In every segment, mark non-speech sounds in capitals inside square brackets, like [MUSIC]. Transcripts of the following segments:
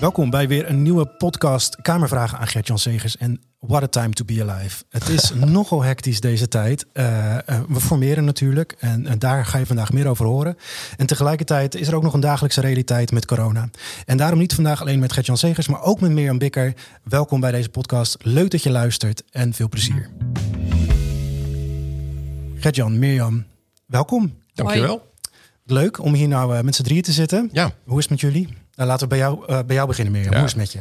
Welkom bij weer een nieuwe podcast Kamervragen aan Gert-Jan Segers en What a Time to Be Alive. Het is [LAUGHS] nogal hectisch deze tijd. Uh, uh, we formeren natuurlijk en, en, daar ga je vandaag meer over horen. En tegelijkertijd is er ook nog een dagelijkse realiteit met corona. En daarom niet vandaag alleen met Gert-Jan Segers, maar ook met Mirjam Bikker. Welkom bij deze podcast. Leuk dat je luistert en veel plezier. Gert-Jan, Mirjam, welkom. Dankjewel. Leuk om hier nou uh, met z'n drieën te zitten. Ja. Hoe is het met jullie? Nou, laten we bij jou, uh, bij jou beginnen, Mirjam. Ja. Hoe is het met je?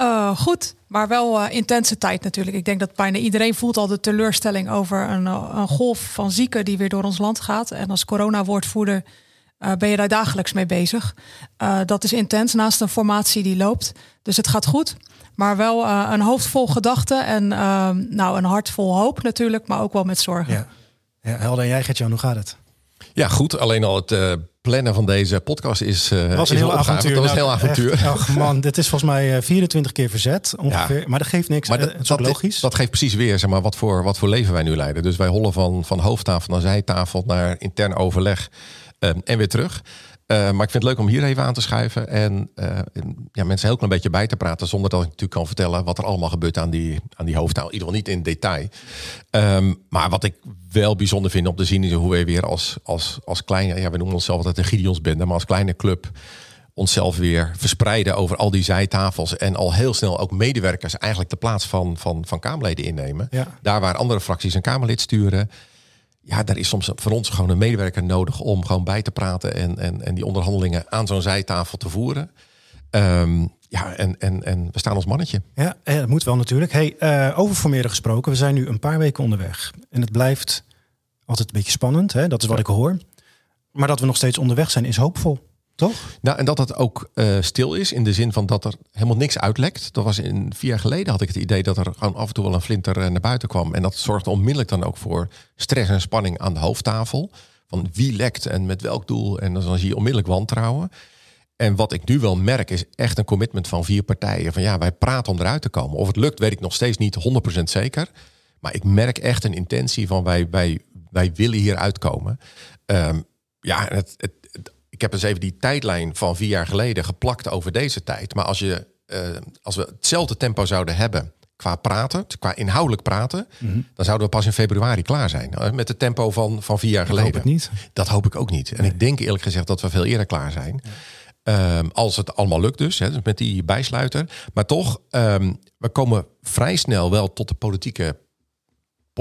Uh, goed, maar wel uh, intense tijd natuurlijk. Ik denk dat bijna iedereen voelt al de teleurstelling over een, een golf van zieken die weer door ons land gaat. En als corona-woordvoerder uh, ben je daar dagelijks mee bezig. dat is intens naast een formatie die loopt. Dus het gaat goed. Maar wel een hoofd vol gedachten en nou, een hart vol hoop natuurlijk, maar ook wel met zorgen. Ja, ja Helder, en jij Gert-Jan, hoe gaat het? Ja, goed. Alleen al het uh, plannen van deze podcast is. Uh, was een heel avontuur. Dat was een heel avontuur. Echt, ach man, dit is volgens mij 24 keer verzet ongeveer. Ja. Maar dat geeft niks. Maar dat, dat, logisch. Dat geeft precies weer zeg maar, wat, voor, wat voor leven wij nu leiden. Dus wij hollen van, van hoofdtafel naar zijtafel naar intern overleg uh, en weer terug. Uh, maar ik vind het leuk om hier even aan te schuiven en uh, ja, mensen heel klein beetje bij te praten, zonder dat ik natuurlijk kan vertellen wat er allemaal gebeurt aan die, aan die hoofdtaal. In ieder geval niet in detail. Um, maar wat ik wel bijzonder vind om te zien is hoe wij weer als, als, als kleine, ja, we noemen onszelf altijd een Gideonsbende, maar als kleine club onszelf weer verspreiden over al die zijtafels en al heel snel ook medewerkers eigenlijk de plaats van, van, van Kamerleden innemen. Ja. Daar waar andere fracties een Kamerlid sturen ja, daar is soms voor ons gewoon een medewerker nodig om gewoon bij te praten en, en, en die onderhandelingen aan zo'n zijtafel te voeren. Um, ja, en, en, en we staan als mannetje. Ja, dat moet wel natuurlijk. Hey, uh, over formeren gesproken, we zijn nu een paar weken onderweg. En het blijft altijd een beetje spannend, hè? dat is wat ja. ik hoor. Maar dat we nog steeds onderweg zijn, is hoopvol. Toch? Nou, en dat het ook uh, stil is in de zin van dat er helemaal niks uitlekt. Dat was in vier jaar geleden had ik het idee dat er gewoon af en toe wel een flinter uh, naar buiten kwam. En dat zorgde onmiddellijk dan ook voor stress en spanning aan de hoofdtafel. Van wie lekt en met welk doel. En dan zie je onmiddellijk wantrouwen. En wat ik nu wel merk is echt een commitment van vier partijen. Van ja, wij praten om eruit te komen. Of het lukt, weet ik nog steeds niet 100% zeker. Maar ik merk echt een intentie van wij, wij, wij willen hier uitkomen. Um, ja, het, het, ik heb eens even die tijdlijn van vier jaar geleden geplakt over deze tijd. Maar als, je, uh, als we hetzelfde tempo zouden hebben qua praten, qua inhoudelijk praten, mm -hmm. dan zouden we pas in februari klaar zijn. Met het tempo van, van vier jaar dat geleden. Hoop ik niet. Dat hoop ik ook niet. En nee. ik denk eerlijk gezegd dat we veel eerder klaar zijn. Um, als het allemaal lukt dus, hè, dus met die bijsluiter. Maar toch, um, we komen vrij snel wel tot de politieke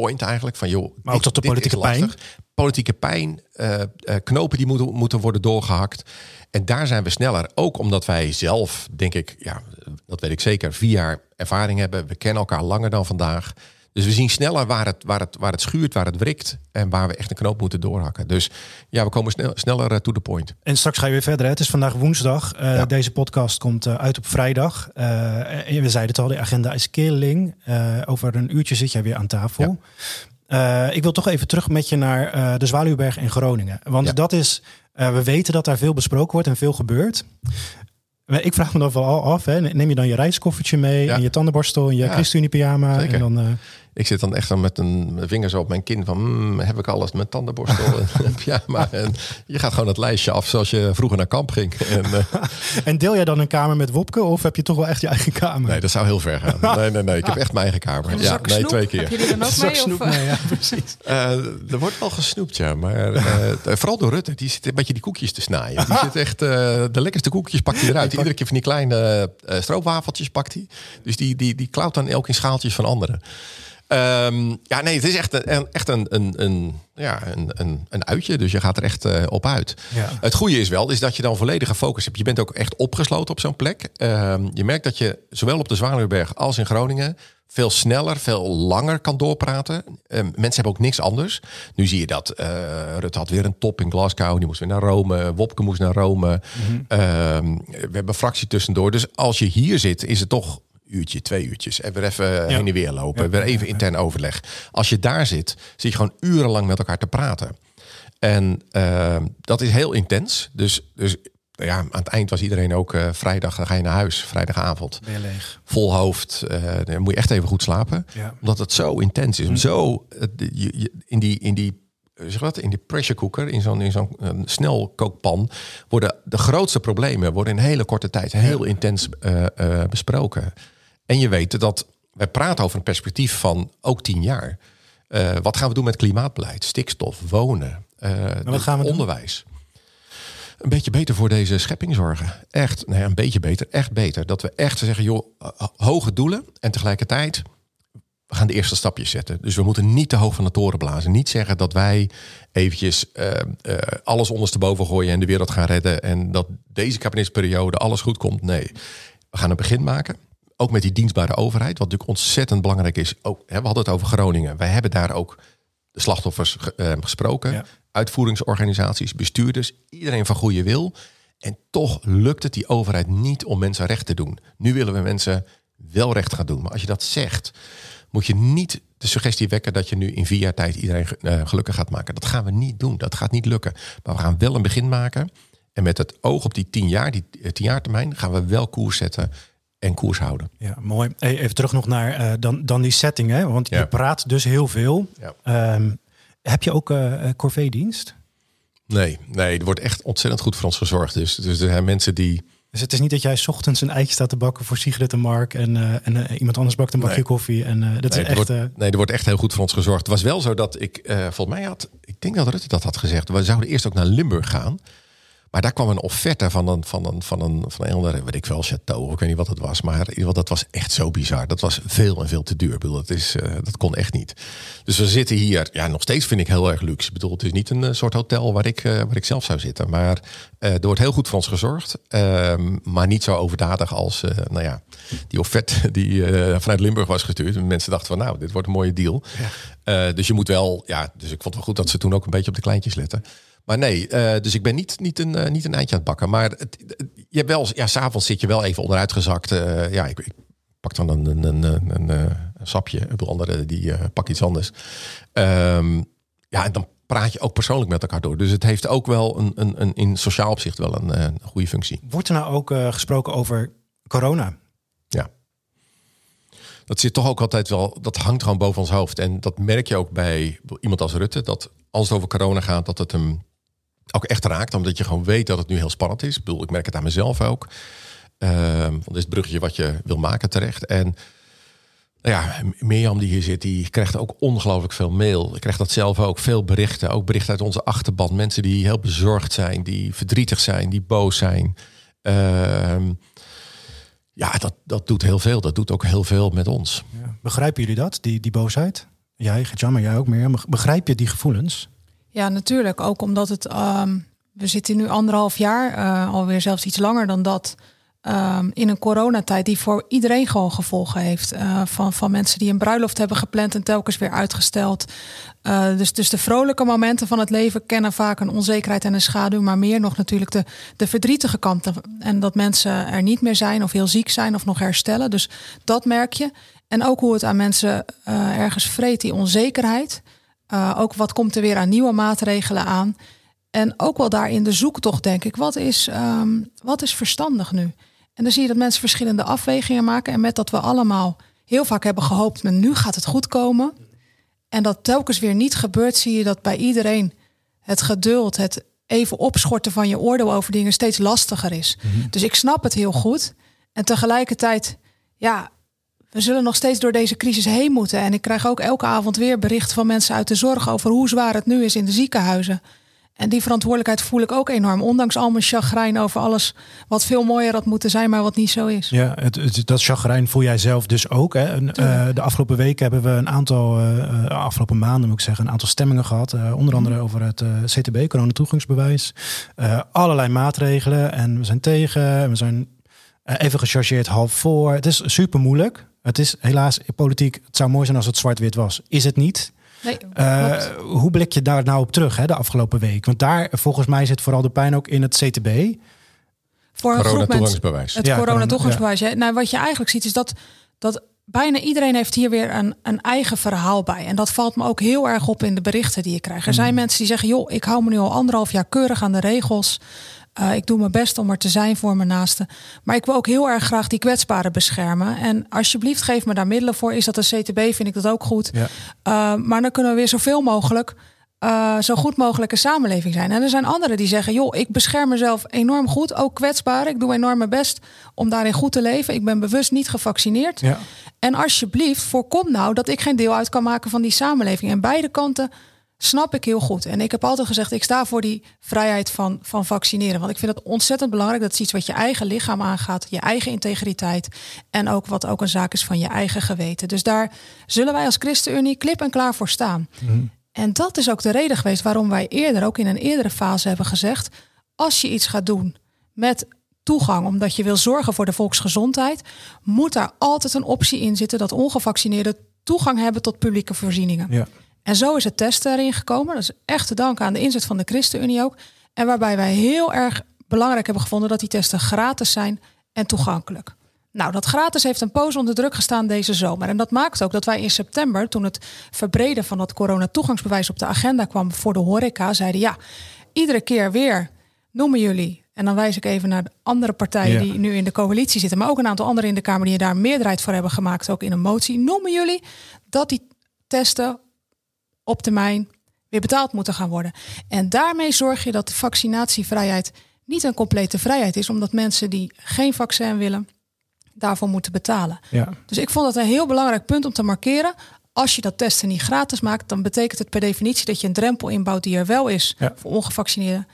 point eigenlijk. Van, joh, maar ook tot de politieke pijn? Politieke pijn, uh, uh, knopen die moeten, moeten worden doorgehakt. En daar zijn we sneller. Ook omdat wij zelf, denk ik, ja, dat weet ik zeker, vier jaar ervaring hebben. We kennen elkaar langer dan vandaag. Dus we zien sneller waar het, waar het, waar het schuurt, waar het wrikt. En waar we echt een knoop moeten doorhakken. Dus ja, we komen snel, sneller uh, to the point. En straks ga je weer verder. Hè? Het is vandaag woensdag. Uh, ja. Deze podcast komt uh, uit op vrijdag. Uh, en we zeiden het al, de agenda is killing. over een uurtje zit jij weer aan tafel. Ja. ik wil toch even terug met je naar de Zwaluwberg in Groningen. Want ja. dat is, we weten dat daar veel besproken wordt en veel gebeurt. Ik vraag me dan wel af, hè. neem je dan je reiskoffertje mee ja. en je tandenborstel en je ja, ChristenUnie pyjama? En dan, uh... Ik zit dan echt dan met een vinger zo op mijn kin van, mm, heb ik alles met tandenborstel [LAUGHS] [LAUGHS] en pyjama? En je gaat gewoon het lijstje af zoals je vroeger naar kamp ging. En, uh... [LAUGHS] en deel jij dan een kamer met Wopke of heb je toch wel echt je eigen kamer? Nee, dat zou heel ver gaan. Nee, nee, nee. Ik heb echt mijn eigen kamer. Ja, nee, snoep? twee keer. Heb je er dan ook mee? Snoep, of? nee, ja, precies. Uh, er wordt wel gesnoept, ja. Maar vooral door Rutte. Die zit een beetje die koekjes te snijden. Die zit echt, de lekkerste koekjes pakt hij eruit. Iedere keer van die kleine uh, stroopwafeltjes pakt hij. Dus die, die, die klauwt dan elk in schaaltjes van anderen. Um, ja, nee, het is echt een, echt een, een, een, ja, een, een, een uitje. Dus je gaat er echt uh, op uit. Ja. Het goede is wel, is dat je dan volledige focus hebt. Je bent ook echt opgesloten op zo'n plek. Um, je merkt dat je zowel op de Zwaluwberg als in Groningen veel sneller, veel langer kan doorpraten. Um, mensen hebben ook niks anders. Nu zie je dat uh, Rutte had weer een top in Glasgow. Die moest weer naar Rome. Wopke moest naar Rome. Mm -hmm. we hebben fractie tussendoor. Dus als je hier zit, is het toch uurtje, twee uurtjes. En weer even ja. heen en weer lopen. Ja, weer even intern overleg. Als je daar zit, zit je gewoon urenlang met elkaar te praten. En uh, dat is heel intens. Dus, dus ja, aan het eind was iedereen ook uh, vrijdag, dan ga je naar huis, vrijdagavond. Ben je leeg. Vol hoofd. Uh, dan moet je echt even goed slapen. Omdat het zo intens is. Om zo je, je, in die, in die zeg wat, in die pressure cooker, in zo'n zo'n snelkookpan, worden de grootste problemen worden in hele korte tijd heel intens besproken. En je weet dat wij praten over een perspectief van ook tien jaar. wat gaan we doen met klimaatbeleid, stikstof, wonen, we onderwijs? een beetje beter voor deze schepping zorgen. Echt, nee, een beetje beter, echt beter. Dat we echt zeggen, joh, hoge doelen en tegelijkertijd we gaan de eerste stapjes zetten. Dus we moeten niet te hoog van de toren blazen. Niet zeggen dat wij eventjes uh, uh, alles ondersteboven gooien en de wereld gaan redden. En dat deze kabinetsperiode alles goed komt. Nee, we gaan een begin maken. Ook met die dienstbare overheid, wat natuurlijk ontzettend belangrijk is. Ook, hè, we hadden het over Groningen. Wij hebben daar ook de slachtoffers uh, gesproken uitvoeringsorganisaties, bestuurders, iedereen van goede wil. En toch lukt het die overheid niet om mensen recht te doen. Nu willen we mensen wel recht gaan doen. Maar als je dat zegt, moet je niet de suggestie wekken dat je nu in vier jaar tijd iedereen uh, gelukkig gaat maken. Dat gaan we niet doen. Dat gaat niet lukken. Maar we gaan wel een begin maken. En met het oog op die tien jaar, die eh, tien jaar termijn, gaan we wel koers zetten en koers houden. Ja, mooi. Even terug nog naar uh, dan, dan die setting. Hè? Want je praat dus heel veel. Ja. Um, heb je ook uh, corvée-dienst? Nee, nee, er wordt echt ontzettend goed voor ons gezorgd. Dus, dus er zijn mensen die. Dus het is niet dat jij s ochtends een eitje staat te bakken voor Sigrid en Mark en, uh, en uh, iemand anders bakt een bakje koffie. En uh, dat nee, is echt. Wordt, nee, er wordt echt heel goed voor ons gezorgd. Het was wel zo dat ik, volgens mij had, ik denk dat Rutte dat had gezegd. We zouden eerst ook naar Limburg gaan. Maar daar kwam een offerte van een, van een, van een, van een andere, weet ik wel, chateau. Ik weet niet wat het was. Maar in ieder geval, dat was echt zo bizar. Dat was veel en veel te duur. Ik bedoel, dat, is, uh, dat kon echt niet. Dus we zitten hier, ja, nog steeds vind ik heel erg luxe. Ik bedoel, het is niet een soort hotel waar ik, uh, waar ik zelf zou zitten. Maar er wordt heel goed voor ons gezorgd. Ehm, maar niet zo overdadig als, nou ja, die offerte [LAUGHS] die vanuit Limburg was gestuurd. En mensen dachten van, nou, dit wordt een mooie deal. Ja. dus je moet wel, ja, dus ik vond het wel goed dat ze toen ook een beetje op de kleintjes letten. Maar nee, uh, dus ik ben niet, niet, een, uh, niet een eindje aan het bakken. Maar het, je hebt wel, ja, s'avonds zit je wel even onderuit gezakt. Uh, ja, ik, ik, pak dan een, een, een, een, een sapje. De andere die pak iets anders. Um, ja, en dan praat je ook persoonlijk met elkaar door. Dus het heeft ook wel een, een, een in sociaal opzicht wel een, een goede functie. Wordt er nou ook gesproken over corona? Ja. Dat zit toch ook altijd wel, dat hangt gewoon boven ons hoofd. En dat merk je ook bij iemand als Rutte. Dat als het over corona gaat, dat het hem ook echt raakt. Omdat je gewoon weet dat het nu heel spannend is. Ik bedoel, ik merk het aan mezelf ook. Uh, want dit is bruggetje wat je wil maken terecht. En nou ja, Mirjam die hier zit, die krijgt ook ongelooflijk veel mail. Ik krijg dat zelf ook, veel berichten. Ook berichten uit onze achterban. Mensen die heel bezorgd zijn, die verdrietig zijn, die boos zijn. Uh, ja, dat, dat doet heel veel. Dat doet ook heel veel met ons. Ja. Begrijpen jullie dat, die, die boosheid? Jij, maar jij ook meer. Begrijp je die gevoelens? Ja, natuurlijk. Ook omdat het. Um, we zitten nu anderhalf jaar, uh, alweer zelfs iets langer dan dat. Um, in een coronatijd die voor iedereen gewoon gevolgen heeft. Uh, van, van mensen die een bruiloft hebben gepland en telkens weer uitgesteld. Uh, dus, dus de vrolijke momenten van het leven kennen vaak een onzekerheid en een schaduw. Maar meer nog natuurlijk de, de verdrietige kanten. En dat mensen er niet meer zijn of heel ziek zijn of nog herstellen. Dus dat merk je. En ook hoe het aan mensen ergens vreet, die onzekerheid. Uh, ook wat komt er weer aan nieuwe maatregelen aan. En ook wel daarin de zoektocht, denk ik. Wat is, um, wat is verstandig nu? En dan zie je dat mensen verschillende afwegingen maken. En met dat we allemaal heel vaak hebben gehoopt, met nu gaat het goed komen. En dat telkens weer niet gebeurt, zie je dat bij iedereen het geduld, het even opschorten van je oordeel over dingen steeds lastiger is. Mm -hmm. Dus ik snap het heel goed. En tegelijkertijd, ja, we zullen nog steeds door deze crisis heen moeten. En ik krijg ook elke avond weer berichten van mensen uit de zorg over hoe zwaar het nu is in de ziekenhuizen. En die verantwoordelijkheid voel ik ook enorm. Ondanks al mijn chagrijn over alles wat veel mooier had moeten zijn, maar wat niet zo is. Ja, het, het, dat chagrijn voel jij zelf dus ook. Hè? En, uh, de afgelopen weken hebben we een aantal, uh, afgelopen maanden moet ik zeggen, een aantal stemmingen gehad. Uh, onder andere mm. over het CTB, coronatoegangsbewijs. allerlei maatregelen. En we zijn tegen. We zijn even gechargeerd half voor. Het is super moeilijk. Het is helaas politiek. Het zou mooi zijn als het zwart-wit was. Is het niet? Nee, uh, hoe blik je daar nou op terug hè, de afgelopen week? Want daar volgens mij zit vooral de pijn ook in het CTB. Voor een corona-toegangsbewijs. Het ja, corona-toegangsbewijs. Ja. Nou, wat je eigenlijk ziet is dat, dat bijna iedereen heeft hier weer een, een eigen verhaal bij. En dat valt me ook heel erg op in de berichten die je krijgt. Er zijn mm. mensen die zeggen, joh, ik hou me nu al anderhalf jaar keurig aan de regels. Uh, ik doe mijn best om er te zijn voor mijn naasten. Maar ik wil ook heel erg graag die kwetsbaren beschermen. En alsjeblieft, geef me daar middelen voor. Is dat een CTB, vind ik dat ook goed. Ja. Uh, maar dan kunnen we weer zoveel mogelijk uh, zo goed mogelijke samenleving zijn. En er zijn anderen die zeggen: joh, ik bescherm mezelf enorm goed, ook kwetsbaar. Ik doe enorm mijn best om daarin goed te leven. Ik ben bewust niet gevaccineerd. Ja. En alsjeblieft, voorkom nou dat ik geen deel uit kan maken van die samenleving. En beide kanten snap ik heel goed. En ik heb altijd gezegd: ik sta voor die vrijheid van, van vaccineren. Want ik vind het ontzettend belangrijk. Dat is iets wat je eigen lichaam aangaat, je eigen integriteit. En ook wat ook een zaak is van je eigen geweten. Dus daar zullen wij als ChristenUnie klip en klaar voor staan. Mm en dat is ook de reden geweest waarom wij eerder, ook in een eerdere fase, hebben gezegd: als je iets gaat doen met toegang, omdat je wil zorgen voor de volksgezondheid, moet daar altijd een optie in zitten dat ongevaccineerden toegang hebben tot publieke voorzieningen. Ja. En zo is het testen erin gekomen. Dat is echt te danken aan de inzet van de ChristenUnie ook. En waarbij wij heel erg belangrijk hebben gevonden dat die testen gratis zijn en toegankelijk. Nou, dat gratis heeft een poos onder druk gestaan deze zomer. En dat maakt ook dat wij in september, toen het verbreden van dat coronatoegangsbewijs op de agenda kwam voor de horeca, zeiden ja, iedere keer weer noemen jullie. En dan wijs ik even naar de andere partijen die nu in de coalitie zitten, maar ook een aantal anderen in de Kamer die daar meerderheid voor hebben gemaakt, ook in een motie. Noemen jullie dat die testen op termijn weer betaald moeten gaan worden. En daarmee zorg je dat de vaccinatievrijheid niet een complete vrijheid is, omdat mensen die geen vaccin willen, daarvoor moeten betalen. Ja. Dus ik vond dat een heel belangrijk punt om te markeren. Als je dat testen niet gratis maakt, dan betekent het per definitie dat je een drempel inbouwt die er wel is voor ongevaccineerden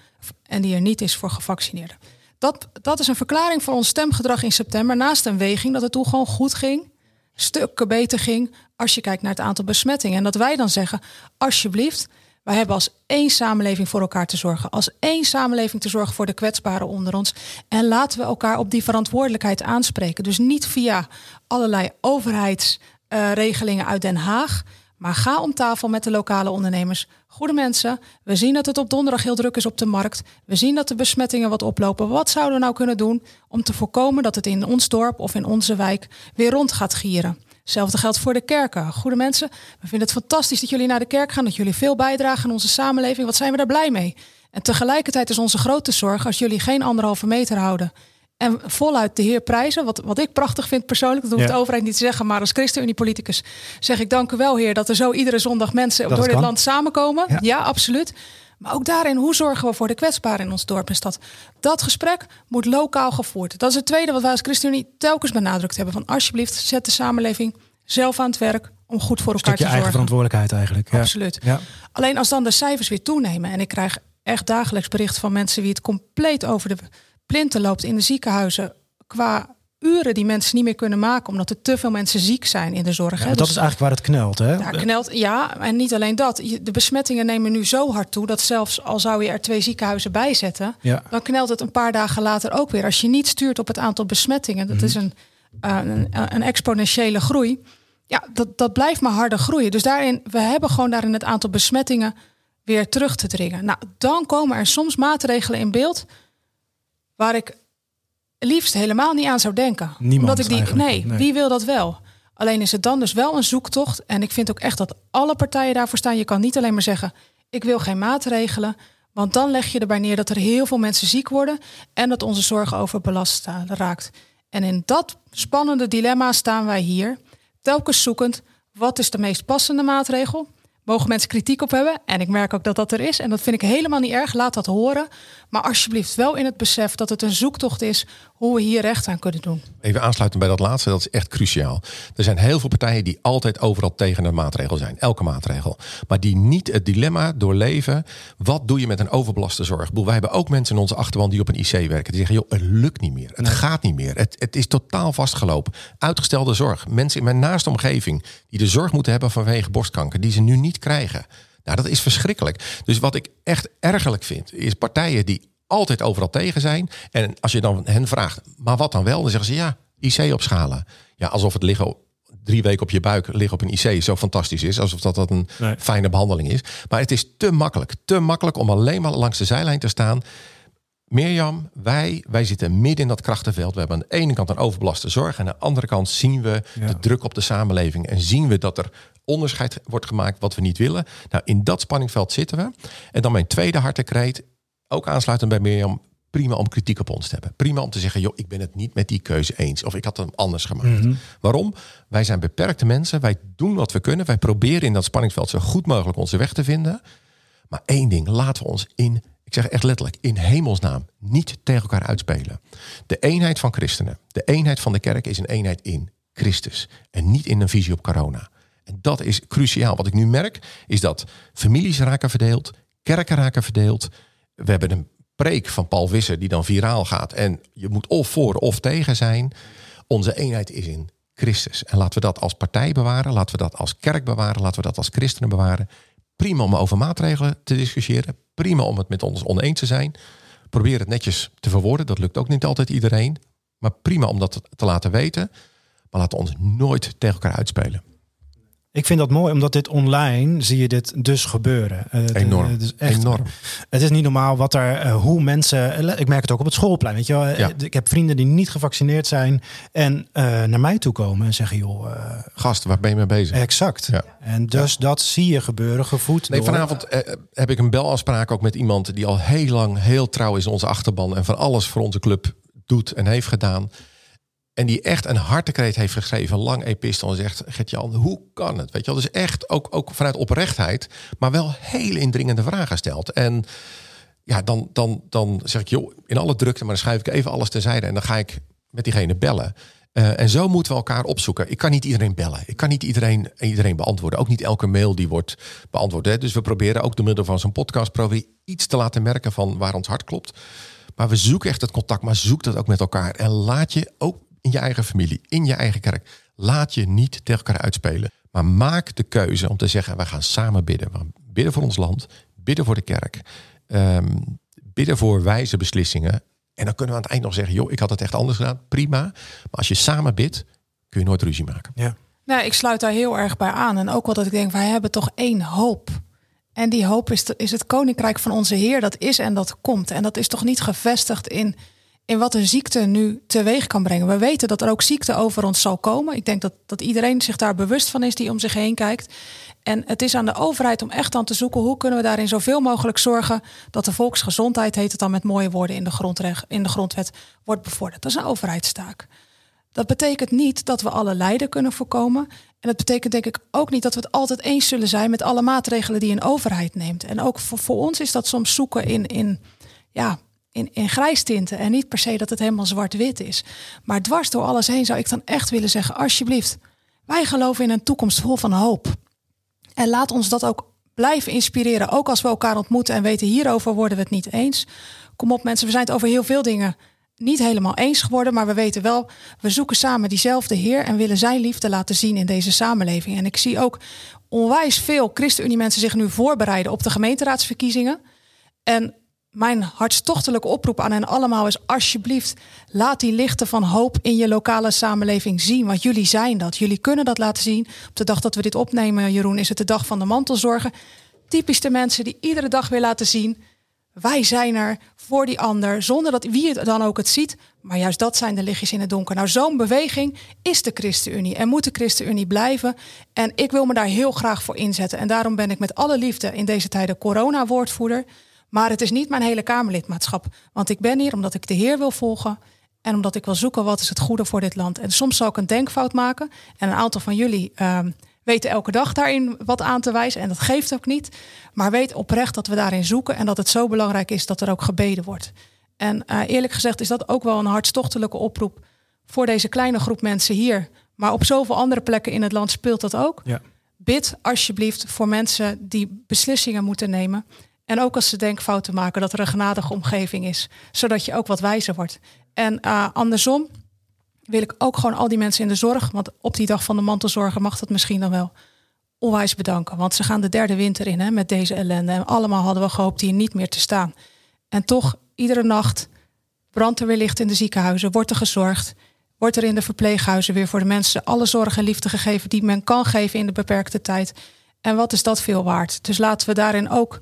en die er niet is voor gevaccineerden. Dat, dat is een verklaring voor ons stemgedrag in september. Naast een weging dat het toen gewoon goed ging, stukken beter ging als je kijkt naar het aantal besmettingen. En dat wij dan zeggen, alsjeblieft, wij hebben als één samenleving voor elkaar te zorgen. Als één samenleving te zorgen voor de kwetsbaren onder ons. En laten we elkaar op die verantwoordelijkheid aanspreken. Dus niet via allerlei overheidsregelingen uit Den Haag. Maar ga om tafel met de lokale ondernemers. Goede mensen, we zien dat het op donderdag heel druk is op de markt. We zien dat de besmettingen wat oplopen. Wat zouden we nou kunnen doen om te voorkomen dat het in ons dorp of in onze wijk weer rond gaat gieren? Hetzelfde geldt voor de kerken. Goede mensen, we vinden het fantastisch dat jullie naar de kerk gaan, dat jullie veel bijdragen aan onze samenleving. Wat zijn we daar blij mee? En tegelijkertijd is onze grote zorg als jullie geen anderhalve meter houden en voluit de heer prijzen, wat, wat ik prachtig vind persoonlijk, dat hoeft de overheid niet te zeggen, maar als ChristenUnie-politicus zeg ik dank u wel, heer, dat er zo iedere zondag mensen door dit land samenkomen. ja, absoluut. Maar ook daarin, hoe zorgen we voor de kwetsbaren in ons dorp en stad? Dat gesprek moet lokaal gevoerd. Dat is het tweede wat wij als ChristenUnie telkens benadrukt hebben. Van alsjeblieft, zet de samenleving zelf aan het werk om goed voor elkaar te zorgen. eigen verantwoordelijkheid eigenlijk. Ja. Absoluut. Ja. Alleen als dan de cijfers weer toenemen en ik krijg echt dagelijks berichten van mensen wie het compleet over de plinten loopt in de ziekenhuizen qua uren die mensen niet meer kunnen maken, omdat er te veel mensen ziek zijn in de zorg. Ja, dat dus is eigenlijk waar het knelt, hè? Daar knelt, ja, en niet alleen dat. De besmettingen nemen nu zo hard toe dat zelfs al zou je er twee ziekenhuizen bij zetten, ja. dan knelt het een paar dagen later ook weer. Als je niet stuurt op het aantal besmettingen, dat mhm. is een, een, een, exponentiële groei. Ja, dat, dat blijft maar harder groeien. Dus daarin, we hebben gewoon daarin het aantal besmettingen weer terug te dringen. Nou, dan komen er soms maatregelen in beeld waar ik liefst helemaal niet aan zou denken. Niemand Omdat ik die, nee, wie wil dat wel? Alleen is het dan dus wel een zoektocht. En ik vind ook echt dat alle partijen daarvoor staan. Je kan niet alleen maar zeggen: ik wil geen maatregelen. Want dan leg je erbij neer dat er heel veel mensen ziek worden en dat onze zorg overbelast raakt. En in dat spannende dilemma staan wij hier, telkens zoekend wat is de meest passende maatregel mogen mensen kritiek op hebben. En ik merk ook dat dat er is. En dat vind ik helemaal niet erg. Laat dat horen. Maar alsjeblieft wel in het besef dat het een zoektocht is hoe we hier recht aan kunnen doen. Even aansluiten bij dat laatste, dat is echt cruciaal. Er zijn heel veel partijen die altijd overal tegen een maatregel zijn. Elke maatregel. Maar die niet het dilemma doorleven. Wat doe je met een overbelaste zorg? Wij hebben ook mensen in onze achterban die op een IC werken. Die zeggen, joh, het lukt niet meer. Het gaat niet meer. Het, het is totaal vastgelopen. Uitgestelde zorg. Mensen in mijn naaste omgeving die de zorg moeten hebben vanwege borstkanker. Die ze nu niet krijgen. Nou, dat is verschrikkelijk. Dus wat ik echt ergerlijk vind, is partijen die altijd overal tegen zijn. En als je dan hen vraagt, maar wat dan wel? Dan zeggen ze ja, IC opschalen. Ja, alsof het liggen drie weken op je buik liggen op een IC zo fantastisch is. Alsof dat, dat een fijne behandeling is. Maar het is te makkelijk. Te makkelijk om alleen maar langs de zijlijn te staan. Mirjam, wij, wij zitten midden in dat krachtenveld. We hebben aan de ene kant een overbelaste zorg. En aan de andere kant zien we de druk op de samenleving. En zien we dat er onderscheid wordt gemaakt wat we niet willen. Nou, in dat spanningveld zitten we. En dan mijn tweede hartekreet ook aansluitend bij Mirjam, prima om kritiek op ons te hebben. Prima om te zeggen, joh, ik ben het niet met die keuze eens. Of ik had hem anders gemaakt. Mhm. Waarom? Wij zijn beperkte mensen. Wij doen wat we kunnen. Wij proberen in dat spanningsveld zo goed mogelijk onze weg te vinden. Maar één ding, laten we ons in, ik zeg echt letterlijk, in hemelsnaam niet tegen elkaar uitspelen. De eenheid van christenen, de eenheid van de kerk is een eenheid in Christus en niet in een visie op corona. En dat is cruciaal. Wat ik nu merk is dat families raken verdeeld, kerken raken verdeeld. We hebben een preek van Paul Visser die dan viraal gaat en je moet of voor of tegen zijn. Onze eenheid is in Christus. En laten we dat als partij bewaren, laten we dat als kerk bewaren, laten we dat als christenen bewaren. Prima om over maatregelen te discussiëren, prima om het met ons oneens te zijn. Probeer het netjes te verwoorden, dat lukt ook niet altijd iedereen. Maar prima om dat te laten weten. Maar laten we ons nooit tegen elkaar uitspelen. Ik vind dat mooi, omdat dit online zie je dit dus gebeuren. Uh, Enorm. Het is echt, Enorm. Het is niet normaal wat er, uh, hoe mensen. Ik merk het ook op het schoolplein. Weet je wel? Ja. Ik heb vrienden die niet gevaccineerd zijn en uh, naar mij toe komen en zeggen: joh. Gast, waar ben je mee bezig? Exact. Ja. En dus dat zie je gebeuren, gevoed. Nee, vanavond heb ik een belafspraak ook met iemand die al heel lang heel trouw is in onze achterban en van alles voor onze club doet en heeft gedaan. En die echt een hartekreet heeft geschreven, lang epistel. En zegt, Gert-Jan, hoe kan het? Weet je wel, dus echt ook, ook vanuit oprechtheid, maar wel hele indringende vragen stelt. En ja, dan, dan, dan zeg ik, joh, in alle drukte, maar dan schuif ik even alles terzijde. En dan ga ik met diegene bellen. Uh, en zo moeten we elkaar opzoeken. Ik kan niet iedereen bellen. Ik kan niet iedereen, iedereen beantwoorden. Ook niet elke mail die wordt beantwoord. Hè. Dus we proberen ook door middel van zo'n podcast proberen iets te laten merken van waar ons hart klopt. Maar we zoeken echt het contact, maar zoek dat ook met elkaar. En laat je ook in je eigen familie, in je eigen kerk. Laat je niet tegen elkaar uitspelen. Maar maak de keuze om te zeggen: we gaan samen bidden. We gaan bidden voor ons land, bidden voor de kerk, um, bidden voor wijze beslissingen. En dan kunnen we aan het eind nog zeggen: joh, ik had het echt anders gedaan. Prima. Maar als je samen bidt, kun je nooit ruzie maken. Ja. Nou, ik sluit daar heel erg bij aan. En ook wel dat ik denk: wij hebben toch één hoop. En die hoop is, is het koninkrijk van onze Heer. Dat is en dat komt. En dat is toch niet gevestigd in in wat een ziekte nu teweeg kan brengen. We weten dat er ook ziekte over ons zal komen. Ik denk dat, dat iedereen zich daar bewust van is die om zich heen kijkt. En het is aan de overheid om echt aan te zoeken hoe kunnen we daarin zoveel mogelijk zorgen dat de volksgezondheid, heet het dan met mooie woorden in de, in de grondwet, wordt bevorderd. Dat is een overheidstaak. Dat betekent niet dat we alle lijden kunnen voorkomen. En dat betekent denk ik ook niet dat we het altijd eens zullen zijn met alle maatregelen die een overheid neemt. En ook voor, voor ons is dat soms zoeken in, in ja, in, in tinten En niet per se dat het helemaal zwart-wit is. Maar dwars door alles heen zou ik dan echt willen zeggen: alsjeblieft, wij geloven in een toekomst vol van hoop. En laat ons dat ook blijven inspireren. Ook als we elkaar ontmoeten en weten hierover worden we het niet eens. Kom op mensen, we zijn het over heel veel dingen niet helemaal eens geworden. Maar we weten wel, we zoeken samen diezelfde Heer en willen zijn liefde laten zien in deze samenleving. En ik zie ook onwijs veel ChristenUnie mensen zich nu voorbereiden op de gemeenteraadsverkiezingen. En mijn hartstochtelijke oproep aan hen allemaal is: alsjeblieft, laat die lichten van hoop in je lokale samenleving zien. Want jullie zijn dat. Jullie kunnen dat laten zien. Op de dag dat we dit opnemen, Jeroen, is het de dag van de mantelzorgen. Typisch de mensen die iedere dag weer laten zien. Wij zijn er voor die ander, zonder dat wie het dan ook het ziet. Maar juist dat zijn de lichtjes in het donker. Nou, zo'n beweging is de ChristenUnie en moet de ChristenUnie blijven. En ik wil me daar heel graag voor inzetten. En daarom ben ik met alle liefde in deze tijden corona-woordvoerder. Maar het is niet mijn hele Kamerlidmaatschap. Want ik ben hier omdat ik de Heer wil volgen. En omdat ik wil zoeken wat is het goede voor dit land. En soms zal ik een denkfout maken. En een aantal van jullie uh, weten elke dag daarin wat aan te wijzen. En dat geeft ook niet. Maar weet oprecht dat we daarin zoeken. En dat het zo belangrijk is dat er ook gebeden wordt. En uh, eerlijk gezegd is dat ook wel een hartstochtelijke oproep. Voor deze kleine groep mensen hier. Maar op zoveel andere plekken in het land speelt dat ook. Ja. Bid alsjeblieft voor mensen die beslissingen moeten nemen. En ook als ze denkfouten maken, dat er een genadige omgeving is. Zodat je ook wat wijzer wordt. En uh, andersom wil ik ook gewoon al die mensen in de zorg, want op die dag van de mantelzorgen mag dat misschien dan wel, onwijs bedanken. Want ze gaan de derde winter in hè, met deze ellende. En allemaal hadden we gehoopt hier niet meer te staan. En toch, iedere nacht brandt er weer licht in de ziekenhuizen, wordt er gezorgd. Wordt er in de verpleeghuizen weer voor de mensen alle zorg en liefde gegeven die men kan geven in de beperkte tijd. En wat is dat veel waard? Dus laten we daarin ook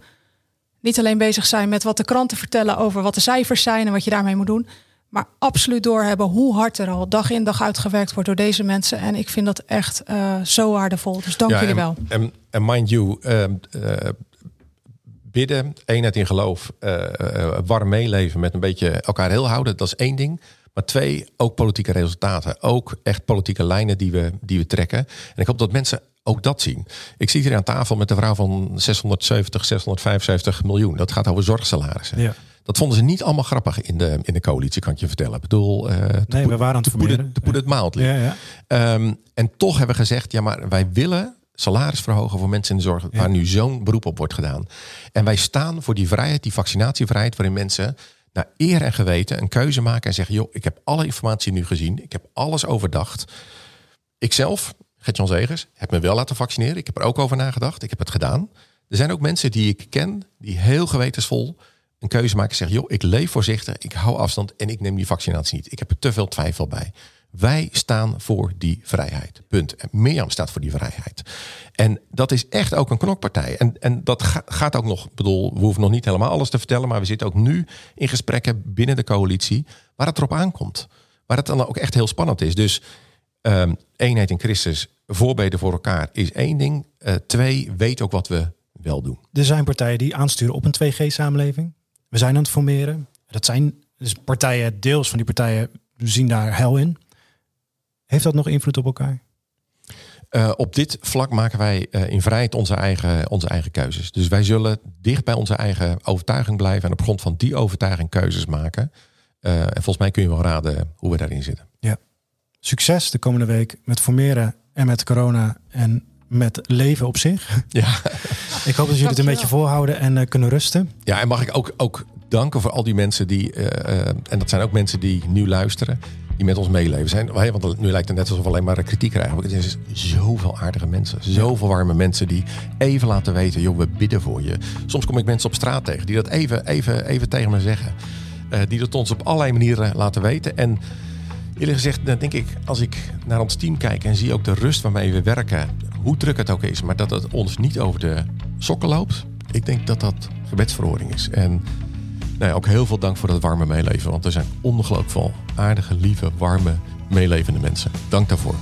niet alleen bezig zijn met wat de kranten vertellen over wat de cijfers zijn en wat je daarmee moet doen. Maar absoluut doorhebben hoe hard er al dag in dag uit gewerkt wordt door deze mensen. En ik vind dat echt uh, zo waardevol. Dus dank jullie wel. En, en mind you, uh, uh, bidden, eenheid in geloof, warm meeleven met een beetje elkaar heel houden. Dat is één ding. Maar twee, ook politieke resultaten. Ook echt politieke lijnen die we, die we trekken. En ik hoop dat mensen ook dat zien. Ik zit hier aan tafel met de vrouw van 670, 675 miljoen. Dat gaat over zorgsalarissen. Ja. Dat vonden ze niet allemaal grappig in de, in de coalitie, kan ik je vertellen. Ik bedoel, uh, nee, we waren aan het formuleren. De poeder het Ja, ja. Um, en toch hebben we gezegd, ja, maar wij willen salaris verhogen voor mensen in de zorg, waar nu zo'n beroep op wordt gedaan. En wij staan voor die vrijheid, die vaccinatievrijheid, waarin mensen naar eer en geweten een keuze maken en zeggen: joh, ik heb alle informatie nu gezien, ik heb alles overdacht. Ikzelf, Gert-Jan Zegers, heb me wel laten vaccineren. Ik heb er ook over nagedacht. Ik heb het gedaan. Er zijn ook mensen die ik ken, die heel gewetensvol een keuze maken en zeggen: joh, ik leef voorzichtig, ik hou afstand en ik neem die vaccinatie niet. Ik heb er te veel twijfel bij. Wij staan voor die vrijheid. Punt. Mirjam staat voor die vrijheid. En dat is echt ook een knokpartij. En, en dat gaat ook nog, ik bedoel, we hoeven nog niet helemaal alles te vertellen, maar we zitten ook nu in gesprekken binnen de coalitie waar het erop aankomt. Waar het dan ook echt heel spannend is. Dus um, eenheid in Christus, voorbeden voor elkaar is één ding. Uh, twee, weet ook wat we wel doen. Er zijn partijen die aansturen op een 2G-samenleving. We zijn aan het formeren. Dat zijn dus partijen, deels van die partijen zien daar hel in. Heeft dat nog invloed op elkaar? Uh, op dit vlak maken wij uh, in vrijheid onze eigen, onze eigen keuzes. Dus wij zullen dicht bij onze eigen overtuiging blijven en op grond van die overtuiging keuzes maken. Uh, en volgens mij kun je wel raden hoe we daarin zitten. Ja. Succes de komende week met formeren en met corona en met leven op zich. Ja. [LAUGHS] Ik hoop dat jullie het een beetje volhouden en kunnen rusten. Ja, en mag ik ook, ook danken voor al die mensen die, en dat zijn ook mensen die nu luisteren die met ons meeleven zijn. Want nu lijkt het net alsof we alleen maar kritiek krijgen. Maar het is zoveel aardige mensen. Zoveel warme mensen die even laten weten, joh, we bidden voor je. Soms kom ik mensen op straat tegen die dat even, even, even tegen me zeggen. Uh, die dat ons op allerlei manieren laten weten. En eerlijk gezegd, dan denk ik, als ik naar ons team kijk en zie ook de rust waarmee we werken, hoe druk het ook is, maar dat het ons niet over de sokken loopt. Ik denk dat dat gebedsverhoring is. En Nee, ook heel veel dank voor dat warme meeleven. Want er zijn ongelooflijk veel aardige, lieve, warme, meelevende mensen. Dank daarvoor.